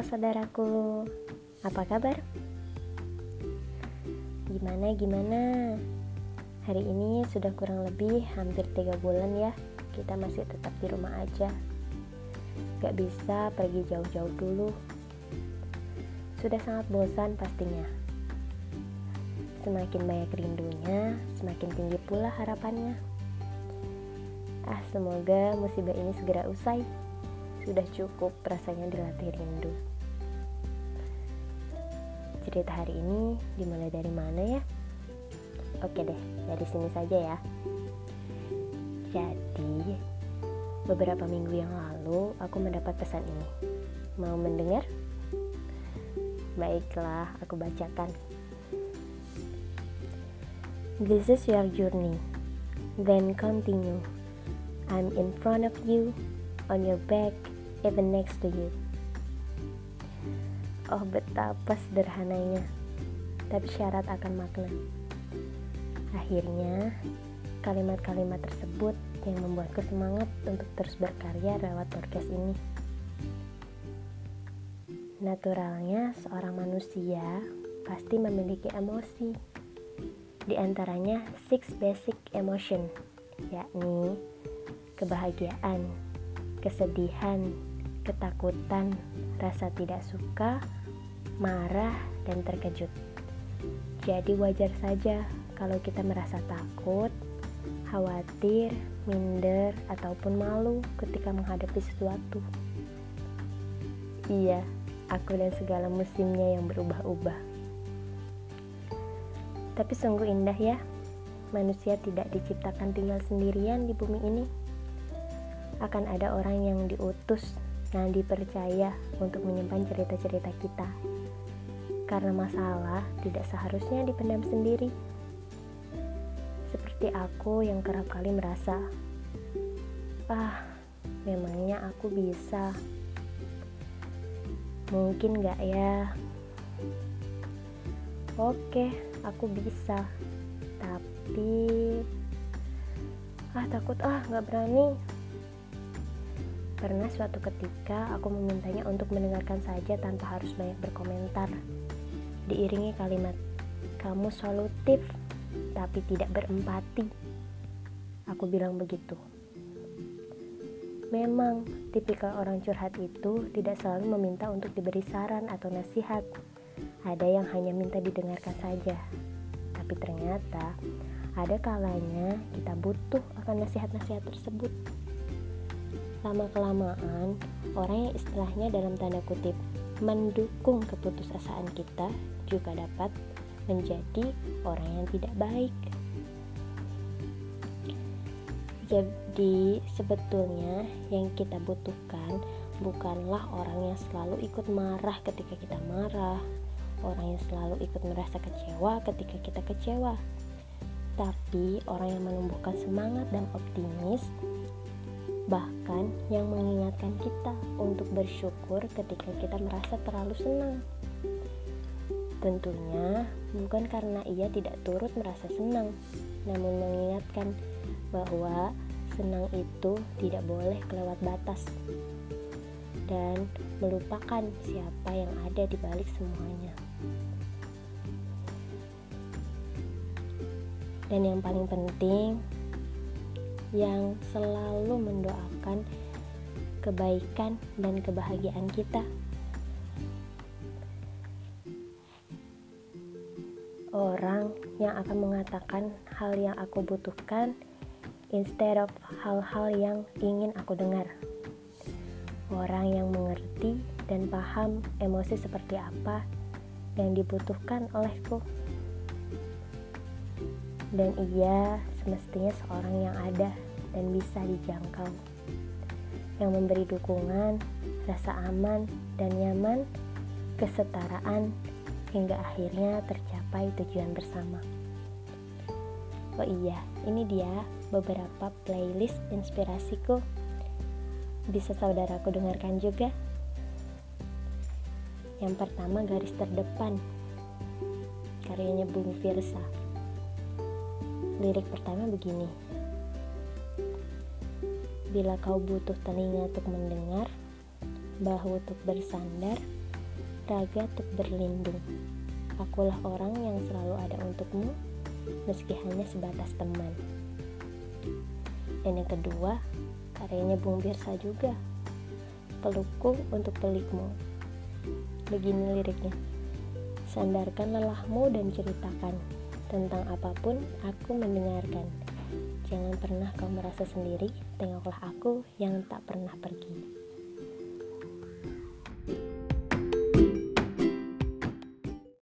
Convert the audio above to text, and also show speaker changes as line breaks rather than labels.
Saudaraku, apa kabar? Gimana gimana? Hari ini sudah kurang lebih hampir tiga bulan ya Kita masih tetap di rumah aja Gak bisa pergi jauh-jauh dulu Sudah sangat bosan pastinya Semakin banyak rindunya, semakin tinggi pula harapannya Ah semoga musibah ini segera usai sudah cukup rasanya dilatih rindu. Cerita hari ini dimulai dari mana ya? Oke deh, dari sini saja ya. Jadi, beberapa minggu yang lalu aku mendapat pesan ini. Mau mendengar? Baiklah, aku bacakan. This is your journey. Then continue. I'm in front of you, on your back, even next to you. Oh betapa sederhananya, tapi syarat akan makna. Akhirnya, kalimat-kalimat tersebut yang membuatku semangat untuk terus berkarya lewat podcast ini. Naturalnya, seorang manusia pasti memiliki emosi. Di antaranya, six basic emotion, yakni kebahagiaan, kesedihan, ketakutan, rasa tidak suka, marah, dan terkejut. Jadi wajar saja kalau kita merasa takut, khawatir, minder, ataupun malu ketika menghadapi sesuatu. Iya, aku dan segala musimnya yang berubah-ubah. Tapi sungguh indah ya, manusia tidak diciptakan tinggal sendirian di bumi ini akan ada orang yang diutus dan dipercaya untuk menyimpan cerita-cerita kita. Karena masalah tidak seharusnya dipendam sendiri. Seperti aku yang kerap kali merasa, ah, memangnya aku bisa. Mungkin gak ya? Oke, aku bisa. Tapi, ah takut ah gak berani Pernah suatu ketika aku memintanya untuk mendengarkan saja tanpa harus banyak berkomentar. Diiringi kalimat, kamu solutif tapi tidak berempati. Aku bilang begitu. Memang, tipikal orang curhat itu tidak selalu meminta untuk diberi saran atau nasihat. Ada yang hanya minta didengarkan saja. Tapi ternyata, ada kalanya kita butuh akan nasihat-nasihat tersebut lama-kelamaan orang yang istilahnya dalam tanda kutip mendukung keputusasaan kita juga dapat menjadi orang yang tidak baik. Jadi sebetulnya yang kita butuhkan bukanlah orang yang selalu ikut marah ketika kita marah, orang yang selalu ikut merasa kecewa ketika kita kecewa, tapi orang yang menumbuhkan semangat dan optimis bahkan yang mengingatkan kita untuk bersyukur ketika kita merasa terlalu senang. Tentunya bukan karena ia tidak turut merasa senang, namun mengingatkan bahwa senang itu tidak boleh kelewat batas dan melupakan siapa yang ada di balik semuanya. Dan yang paling penting, yang selalu mendoakan kebaikan dan kebahagiaan kita. Orang yang akan mengatakan hal yang aku butuhkan instead of hal-hal yang ingin aku dengar. Orang yang mengerti dan paham emosi seperti apa yang dibutuhkan olehku dan ia semestinya seorang yang ada dan bisa dijangkau yang memberi dukungan, rasa aman dan nyaman, kesetaraan hingga akhirnya tercapai tujuan bersama. Oh iya, ini dia beberapa playlist inspirasiku. Bisa saudaraku dengarkan juga. Yang pertama garis terdepan karyanya Bung Firsa Lirik pertama begini. Bila kau butuh telinga untuk mendengar, bahu untuk bersandar, raga untuk berlindung. Akulah orang yang selalu ada untukmu, meski hanya sebatas teman. Dan yang kedua, karyanya Bung Birsa juga. Pelukku untuk pelikmu. Begini liriknya. Sandarkan lelahmu dan ceritakan tentang apa pun aku mendengarkan. Jangan pernah kau merasa sendiri, tengoklah aku yang tak pernah pergi.